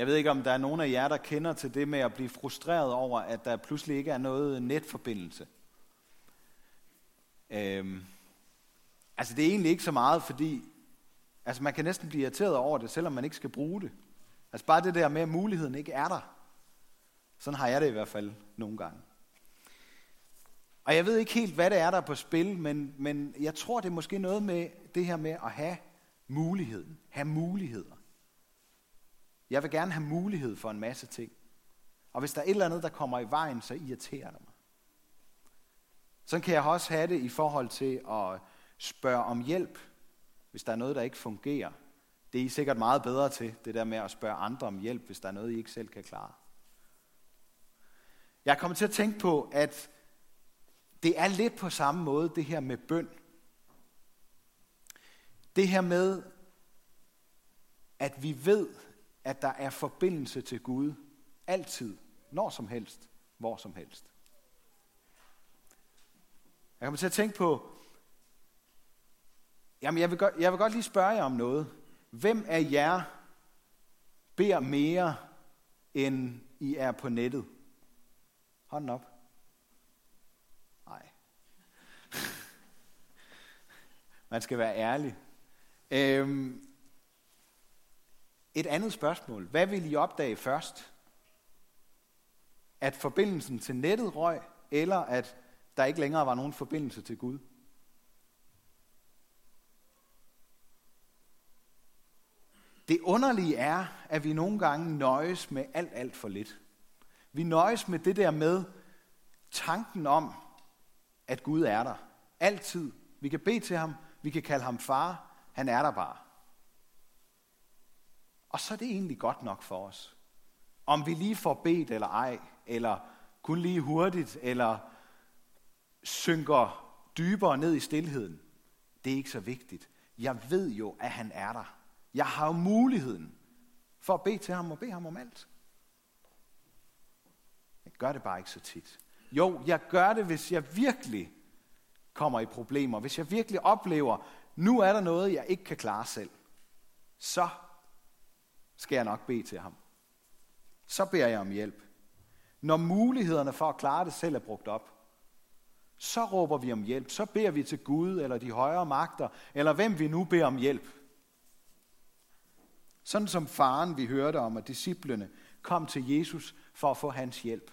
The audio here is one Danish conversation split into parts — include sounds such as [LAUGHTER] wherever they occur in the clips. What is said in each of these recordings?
Jeg ved ikke, om der er nogen af jer, der kender til det med at blive frustreret over, at der pludselig ikke er noget netforbindelse. Øhm, altså det er egentlig ikke så meget, fordi altså man kan næsten blive irriteret over det, selvom man ikke skal bruge det. Altså bare det der med, at muligheden ikke er der. Sådan har jeg det i hvert fald nogle gange. Og jeg ved ikke helt, hvad det er, der er på spil, men, men jeg tror, det er måske noget med det her med at have muligheden. Have muligheder. Jeg vil gerne have mulighed for en masse ting. Og hvis der er et eller andet, der kommer i vejen, så irriterer det mig. Sådan kan jeg også have det i forhold til at spørge om hjælp, hvis der er noget, der ikke fungerer. Det er I sikkert meget bedre til, det der med at spørge andre om hjælp, hvis der er noget, I ikke selv kan klare. Jeg kommer til at tænke på, at det er lidt på samme måde, det her med bøn. Det her med, at vi ved, at der er forbindelse til Gud altid, når som helst, hvor som helst. Jeg kommer til at tænke på, jamen jeg vil, godt, jeg vil godt lige spørge jer om noget. Hvem af jer beder mere, end I er på nettet? Hånden op. Nej. [LAUGHS] Man skal være ærlig. Øhm, et andet spørgsmål. Hvad vil I opdage først? At forbindelsen til nettet røg, eller at der ikke længere var nogen forbindelse til Gud? Det underlige er, at vi nogle gange nøjes med alt, alt for lidt. Vi nøjes med det der med tanken om, at Gud er der. Altid. Vi kan bede til ham, vi kan kalde ham far, han er der bare. Og så er det egentlig godt nok for os. Om vi lige får bedt eller ej, eller kun lige hurtigt, eller synker dybere ned i stillheden, det er ikke så vigtigt. Jeg ved jo, at han er der. Jeg har jo muligheden for at bede til ham og bede ham om alt. Jeg gør det bare ikke så tit. Jo, jeg gør det, hvis jeg virkelig kommer i problemer. Hvis jeg virkelig oplever, nu er der noget, jeg ikke kan klare selv. Så skal jeg nok bede til ham. Så beder jeg om hjælp. Når mulighederne for at klare det selv er brugt op, så råber vi om hjælp. Så beder vi til Gud eller de højere magter, eller hvem vi nu beder om hjælp. Sådan som faren, vi hørte om, at disciplene kom til Jesus for at få hans hjælp.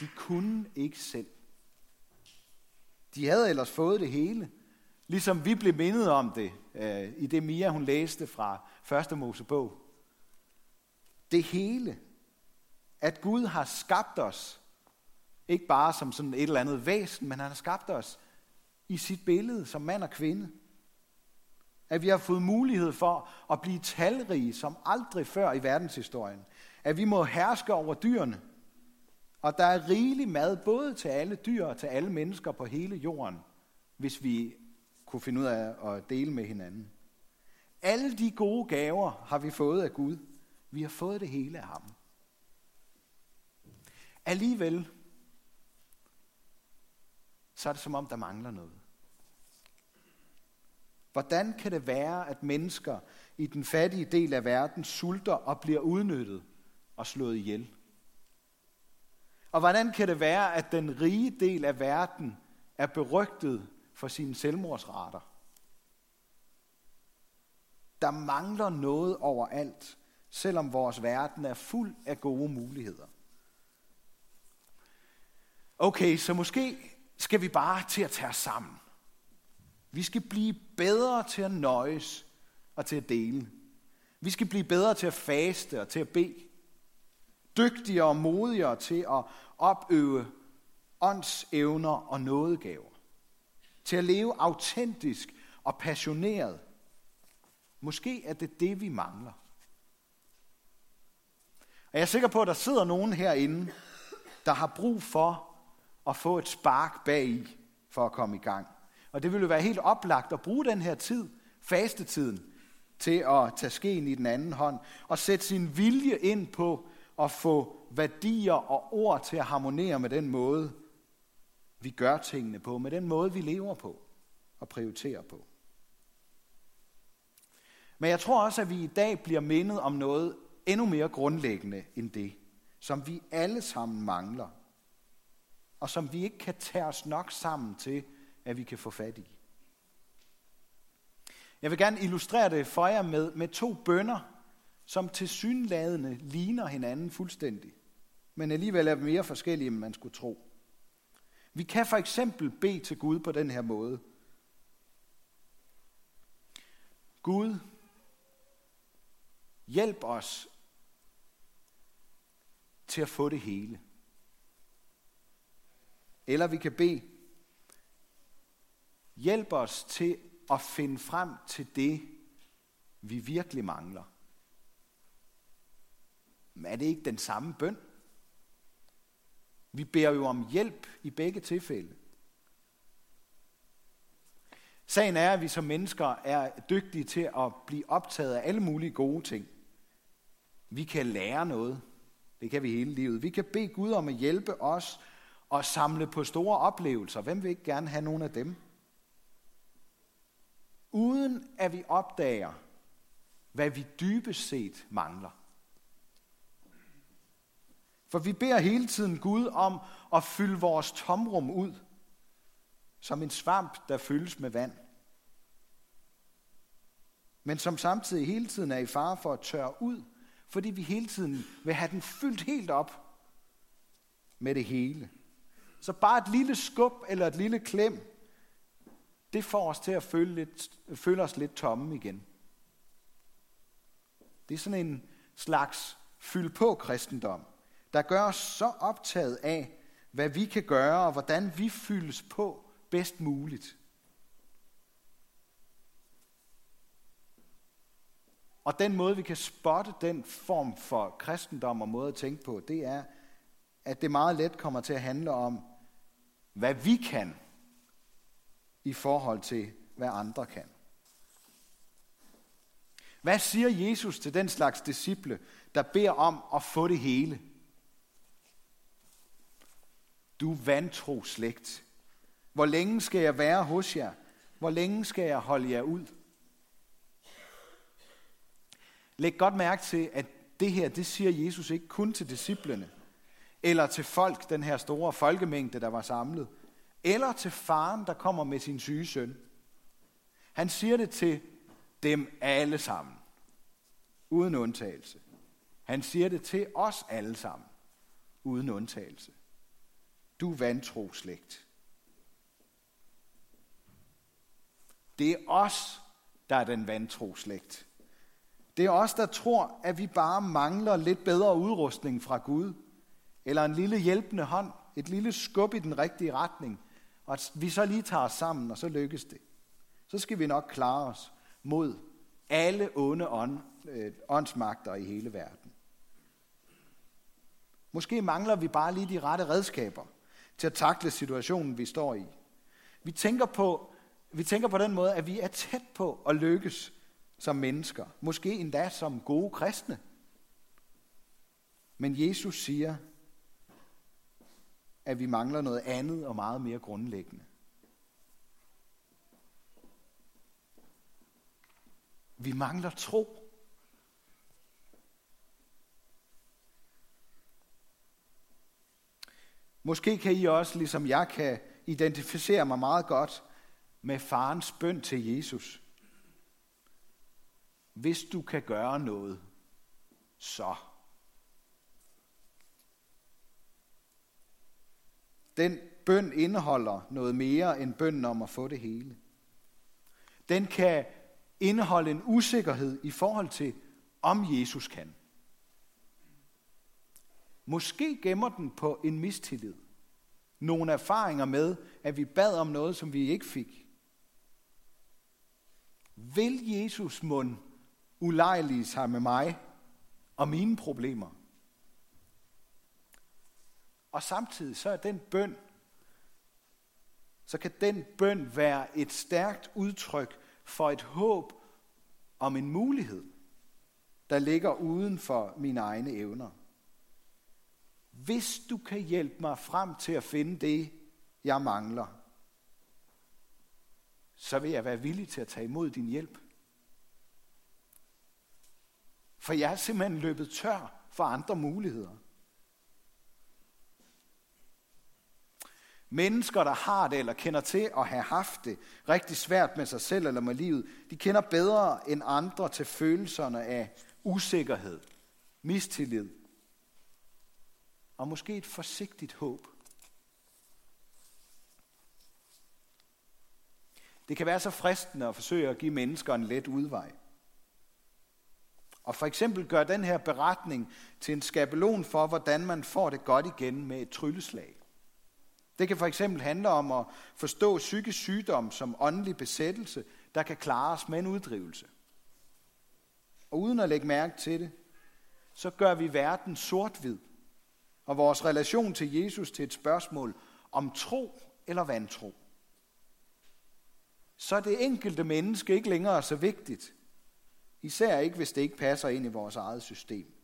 De kunne ikke selv. De havde ellers fået det hele. Ligesom vi blev mindet om det øh, i det Mia, hun læste fra 1. Mosebog. Det hele. At Gud har skabt os. Ikke bare som sådan et eller andet væsen, men han har skabt os i sit billede som mand og kvinde. At vi har fået mulighed for at blive talrige som aldrig før i verdenshistorien. At vi må herske over dyrene. Og der er rigelig mad både til alle dyr og til alle mennesker på hele jorden, hvis vi kunne finde ud af at dele med hinanden. Alle de gode gaver har vi fået af Gud. Vi har fået det hele af ham. Alligevel, så er det som om, der mangler noget. Hvordan kan det være, at mennesker i den fattige del af verden sulter og bliver udnyttet og slået ihjel? Og hvordan kan det være, at den rige del af verden er berygtet for sine selvmordsrater? Der mangler noget overalt, selvom vores verden er fuld af gode muligheder. Okay, så måske skal vi bare til at tage os sammen. Vi skal blive bedre til at nøjes og til at dele. Vi skal blive bedre til at faste og til at bede. Dygtigere og modigere til at opøve åndsevner og nådegaver. Til at leve autentisk og passioneret. Måske er det det, vi mangler. Og jeg er sikker på, at der sidder nogen herinde, der har brug for at få et spark bag for at komme i gang. Og det ville være helt oplagt at bruge den her tid, fastetiden, til at tage skeen i den anden hånd og sætte sin vilje ind på at få værdier og ord til at harmonere med den måde, vi gør tingene på, med den måde, vi lever på og prioriterer på. Men jeg tror også, at vi i dag bliver mindet om noget endnu mere grundlæggende end det, som vi alle sammen mangler, og som vi ikke kan tage os nok sammen til, at vi kan få fat i. Jeg vil gerne illustrere det for jer med, med to bønder, som til synladende ligner hinanden fuldstændig, men alligevel er mere forskellige, end man skulle tro. Vi kan for eksempel bede til Gud på den her måde. Gud, hjælp os til at få det hele. Eller vi kan bede, hjælp os til at finde frem til det, vi virkelig mangler. Men er det ikke den samme bøn? Vi beder jo om hjælp i begge tilfælde. Sagen er, at vi som mennesker er dygtige til at blive optaget af alle mulige gode ting. Vi kan lære noget. Det kan vi hele livet. Vi kan bede Gud om at hjælpe os og samle på store oplevelser. Hvem vil ikke gerne have nogle af dem? Uden at vi opdager, hvad vi dybest set mangler. For vi beder hele tiden Gud om at fylde vores tomrum ud, som en svamp, der fyldes med vand. Men som samtidig hele tiden er i fare for at tørre ud, fordi vi hele tiden vil have den fyldt helt op med det hele. Så bare et lille skub eller et lille klem, det får os til at føle, lidt, føle os lidt tomme igen. Det er sådan en slags fyld på kristendom der gør os så optaget af, hvad vi kan gøre, og hvordan vi fyldes på bedst muligt. Og den måde, vi kan spotte den form for kristendom og måde at tænke på, det er, at det meget let kommer til at handle om, hvad vi kan i forhold til, hvad andre kan. Hvad siger Jesus til den slags disciple, der beder om at få det hele? Du vantro slægt. Hvor længe skal jeg være hos jer? Hvor længe skal jeg holde jer ud? Læg godt mærke til, at det her, det siger Jesus ikke kun til disciplene, eller til folk, den her store folkemængde, der var samlet, eller til faren, der kommer med sin syge søn. Han siger det til dem alle sammen, uden undtagelse. Han siger det til os alle sammen, uden undtagelse. Du vantro slægt. Det er os, der er den vantro slægt. Det er os, der tror, at vi bare mangler lidt bedre udrustning fra Gud, eller en lille hjælpende hånd, et lille skub i den rigtige retning, og at vi så lige tager os sammen, og så lykkes det. Så skal vi nok klare os mod alle onde ånd, øh, åndsmagter i hele verden. Måske mangler vi bare lige de rette redskaber – til at takle situationen, vi står i. Vi tænker på, vi tænker på den måde, at vi er tæt på at lykkes som mennesker. Måske endda som gode kristne. Men Jesus siger, at vi mangler noget andet og meget mere grundlæggende. Vi mangler tro. Måske kan I også, ligesom jeg kan, identificere mig meget godt med farens bøn til Jesus. Hvis du kan gøre noget, så. Den bøn indeholder noget mere end bønnen om at få det hele. Den kan indeholde en usikkerhed i forhold til, om Jesus kan. Måske gemmer den på en mistillid. Nogle erfaringer med, at vi bad om noget, som vi ikke fik. Vil Jesus mund ulejlige sig med mig og mine problemer? Og samtidig så er den bøn, så kan den bøn være et stærkt udtryk for et håb om en mulighed, der ligger uden for mine egne evner. Hvis du kan hjælpe mig frem til at finde det, jeg mangler, så vil jeg være villig til at tage imod din hjælp. For jeg er simpelthen løbet tør for andre muligheder. Mennesker, der har det eller kender til at have haft det rigtig svært med sig selv eller med livet, de kender bedre end andre til følelserne af usikkerhed, mistillid og måske et forsigtigt håb. Det kan være så fristende at forsøge at give mennesker en let udvej. Og for eksempel gør den her beretning til en skabelon for, hvordan man får det godt igen med et trylleslag. Det kan for eksempel handle om at forstå psykisk sygdom som åndelig besættelse, der kan klares med en uddrivelse. Og uden at lægge mærke til det, så gør vi verden sort-hvid, og vores relation til Jesus til et spørgsmål om tro eller vantro. Så er det enkelte menneske ikke længere så vigtigt, især ikke hvis det ikke passer ind i vores eget system.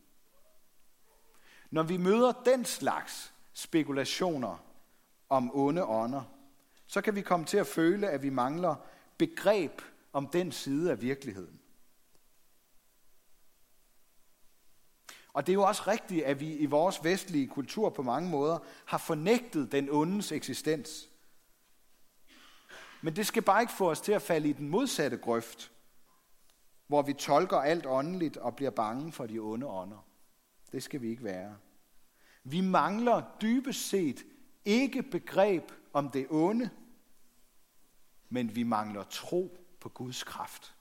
Når vi møder den slags spekulationer om onde ånder, så kan vi komme til at føle, at vi mangler begreb om den side af virkeligheden. Og det er jo også rigtigt, at vi i vores vestlige kultur på mange måder har fornægtet den ondes eksistens. Men det skal bare ikke få os til at falde i den modsatte grøft, hvor vi tolker alt åndeligt og bliver bange for de onde ånder. Det skal vi ikke være. Vi mangler dybest set ikke begreb om det onde, men vi mangler tro på Guds kraft.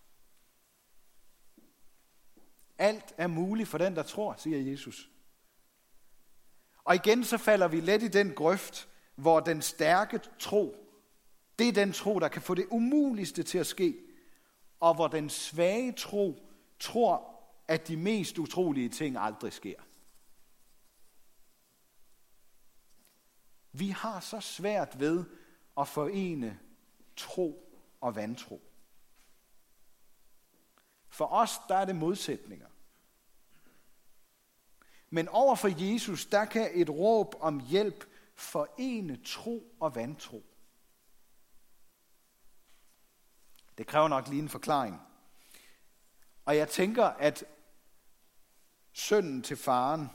Alt er muligt for den, der tror, siger Jesus. Og igen så falder vi let i den grøft, hvor den stærke tro, det er den tro, der kan få det umuligste til at ske, og hvor den svage tro tror, at de mest utrolige ting aldrig sker. Vi har så svært ved at forene tro og vantro. For os, der er det modsætninger. Men over for Jesus, der kan et råb om hjælp forene tro og vantro. Det kræver nok lige en forklaring. Og jeg tænker, at sønnen til faren,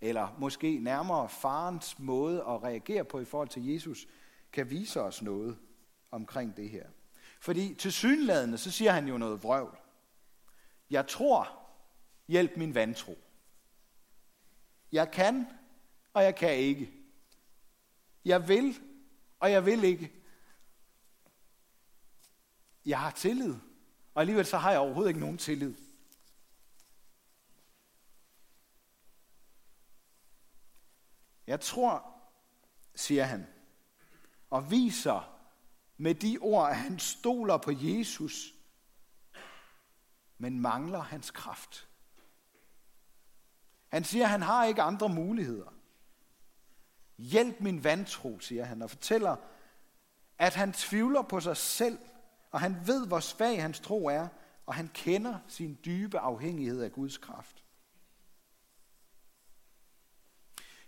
eller måske nærmere farens måde at reagere på i forhold til Jesus, kan vise os noget omkring det her. Fordi til synladende, så siger han jo noget vrøvl. Jeg tror, hjælp min vantro. Jeg kan, og jeg kan ikke. Jeg vil, og jeg vil ikke. Jeg har tillid, og alligevel så har jeg overhovedet ikke nogen tillid. Jeg tror, siger han, og viser med de ord, at han stoler på Jesus, men mangler hans kraft. Han siger, at han har ikke andre muligheder. Hjælp min vantro, siger han, og fortæller, at han tvivler på sig selv, og han ved, hvor svag hans tro er, og han kender sin dybe afhængighed af Guds kraft.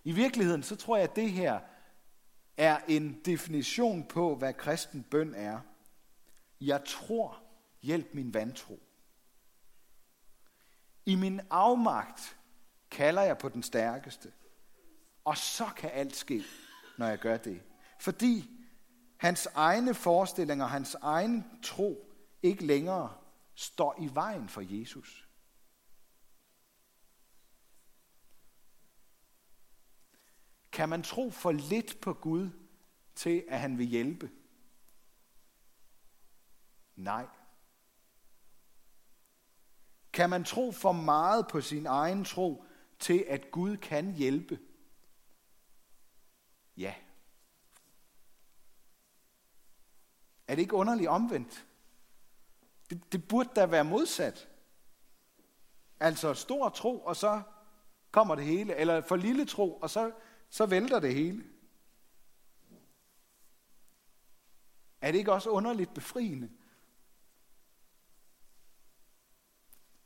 I virkeligheden, så tror jeg, at det her er en definition på, hvad kristen bøn er. Jeg tror, hjælp min vantro. I min afmagt kalder jeg på den stærkeste. Og så kan alt ske, når jeg gør det. Fordi hans egne forestillinger, hans egen tro ikke længere står i vejen for Jesus. Kan man tro for lidt på Gud til, at han vil hjælpe? Nej. Kan man tro for meget på sin egen tro til, at Gud kan hjælpe? Ja. Er det ikke underligt omvendt? Det, det burde da være modsat. Altså stor tro, og så kommer det hele. Eller for lille tro, og så, så vælter det hele. Er det ikke også underligt befriende?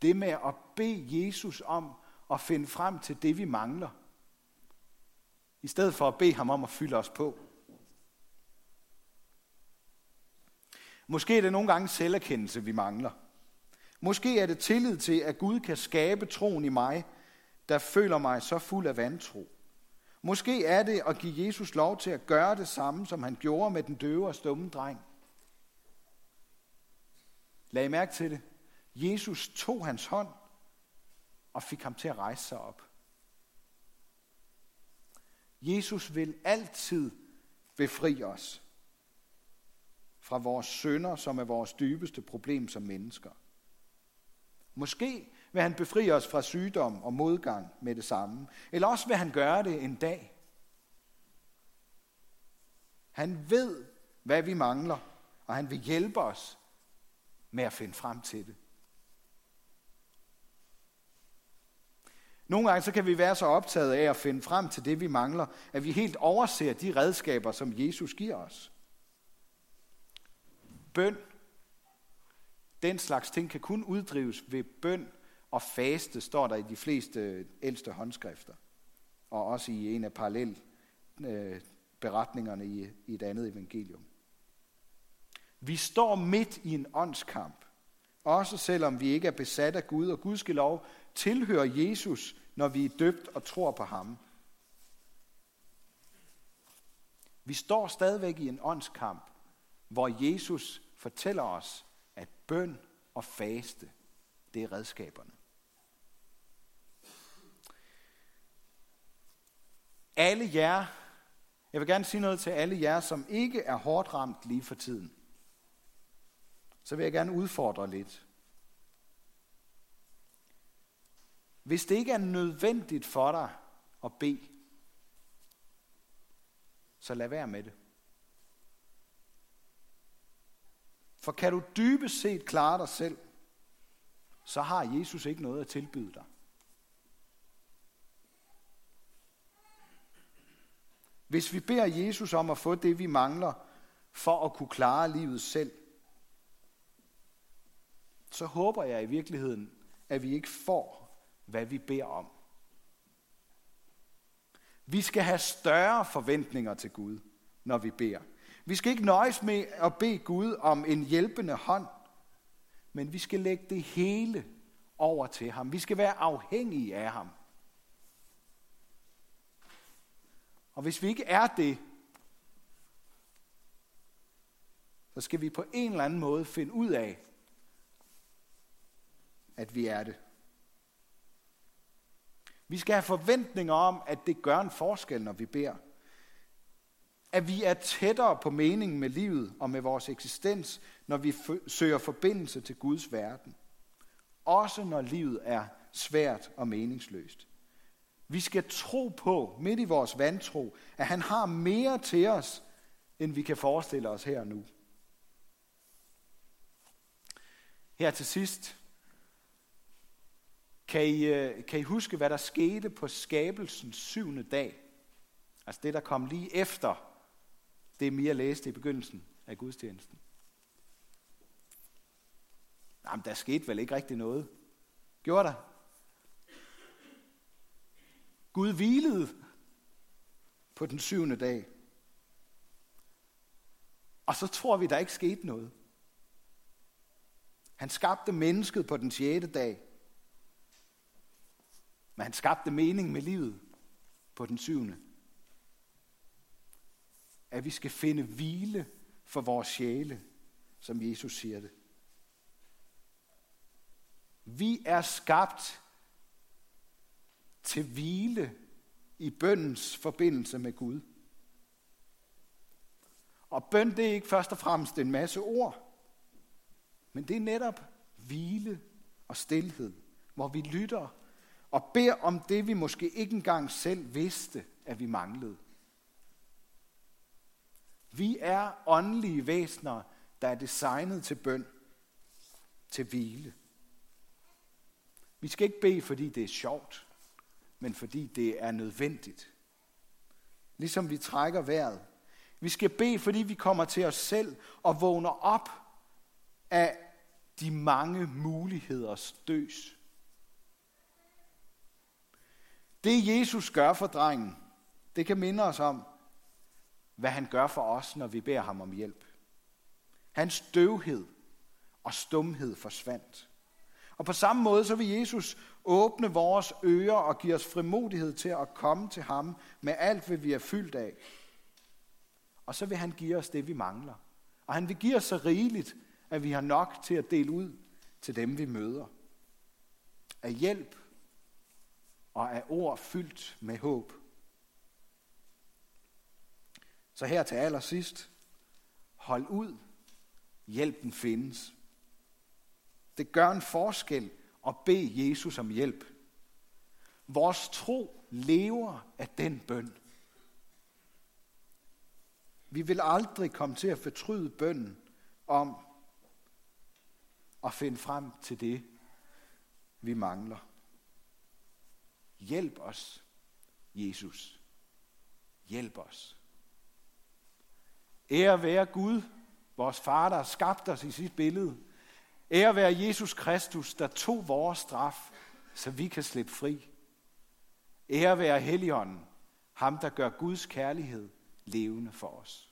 Det med at bede Jesus om at finde frem til det, vi mangler. I stedet for at bede ham om at fylde os på. Måske er det nogle gange selverkendelse, vi mangler. Måske er det tillid til, at Gud kan skabe troen i mig, der føler mig så fuld af vantro. Måske er det at give Jesus lov til at gøre det samme, som han gjorde med den døve og stumme dreng. Lad I mærke til det. Jesus tog hans hånd og fik ham til at rejse sig op. Jesus vil altid befri os fra vores sønder, som er vores dybeste problem som mennesker. Måske vil han befri os fra sygdom og modgang med det samme. Eller også vil han gøre det en dag. Han ved, hvad vi mangler, og han vil hjælpe os med at finde frem til det. Nogle gange så kan vi være så optaget af at finde frem til det, vi mangler, at vi helt overser de redskaber, som Jesus giver os. Bøn, den slags ting kan kun uddrives ved bøn og faste, står der i de fleste ældste håndskrifter. Og også i en af parallel øh, beretningerne i, i et andet evangelium. Vi står midt i en åndskamp, også selvom vi ikke er besat af Gud, og Gud skal lov tilhører Jesus, når vi er døbt og tror på ham. Vi står stadigvæk i en åndskamp, hvor Jesus fortæller os, at bøn og faste, det er redskaberne. Alle jer, jeg vil gerne sige noget til alle jer, som ikke er hårdt ramt lige for tiden. Så vil jeg gerne udfordre lidt. Hvis det ikke er nødvendigt for dig at bede, så lad være med det. For kan du dybest set klare dig selv, så har Jesus ikke noget at tilbyde dig. Hvis vi beder Jesus om at få det, vi mangler, for at kunne klare livet selv, så håber jeg i virkeligheden, at vi ikke får, hvad vi beder om. Vi skal have større forventninger til Gud, når vi beder. Vi skal ikke nøjes med at bede Gud om en hjælpende hånd, men vi skal lægge det hele over til ham. Vi skal være afhængige af ham. Og hvis vi ikke er det, så skal vi på en eller anden måde finde ud af, at vi er det. Vi skal have forventninger om, at det gør en forskel, når vi beder. At vi er tættere på meningen med livet og med vores eksistens, når vi søger forbindelse til Guds verden. Også når livet er svært og meningsløst. Vi skal tro på, midt i vores vantro, at han har mere til os, end vi kan forestille os her og nu. Her til sidst, kan I, øh, kan I huske, hvad der skete på skabelsens syvende dag? Altså det, der kom lige efter det, Mia læste i begyndelsen af gudstjenesten. Jamen, der skete vel ikke rigtig noget. Gjorde der? Gud hvilede på den syvende dag. Og så tror vi, der ikke skete noget. Han skabte mennesket på den sjette dag. Men han skabte mening med livet på den syvende. At vi skal finde hvile for vores sjæle, som Jesus siger det. Vi er skabt til hvile i bøndens forbindelse med Gud. Og bøn det er ikke først og fremmest en masse ord, men det er netop hvile og stillhed, hvor vi lytter og beder om det, vi måske ikke engang selv vidste, at vi manglede. Vi er åndelige væsener, der er designet til bøn, til hvile. Vi skal ikke bede, fordi det er sjovt, men fordi det er nødvendigt. Ligesom vi trækker vejret. Vi skal bede, fordi vi kommer til os selv og vågner op af de mange muligheders døs. Det Jesus gør for drengen, det kan minde os om, hvad han gør for os, når vi beder ham om hjælp. Hans døvhed og stumhed forsvandt. Og på samme måde så vil Jesus åbne vores ører og give os frimodighed til at komme til ham med alt, hvad vi er fyldt af. Og så vil han give os det, vi mangler. Og han vil give os så rigeligt, at vi har nok til at dele ud til dem, vi møder. Af hjælp og af ord fyldt med håb. Så her til allersidst, hold ud, hjælpen findes. Det gør en forskel at bede Jesus om hjælp. Vores tro lever af den bøn. Vi vil aldrig komme til at fortryde bønnen om at finde frem til det, vi mangler. Hjælp os, Jesus. Hjælp os. Ære være Gud, vores far, der har skabt os i sit billede. Ære være Jesus Kristus, der tog vores straf, så vi kan slippe fri. Ære være Helligånden, ham der gør Guds kærlighed levende for os.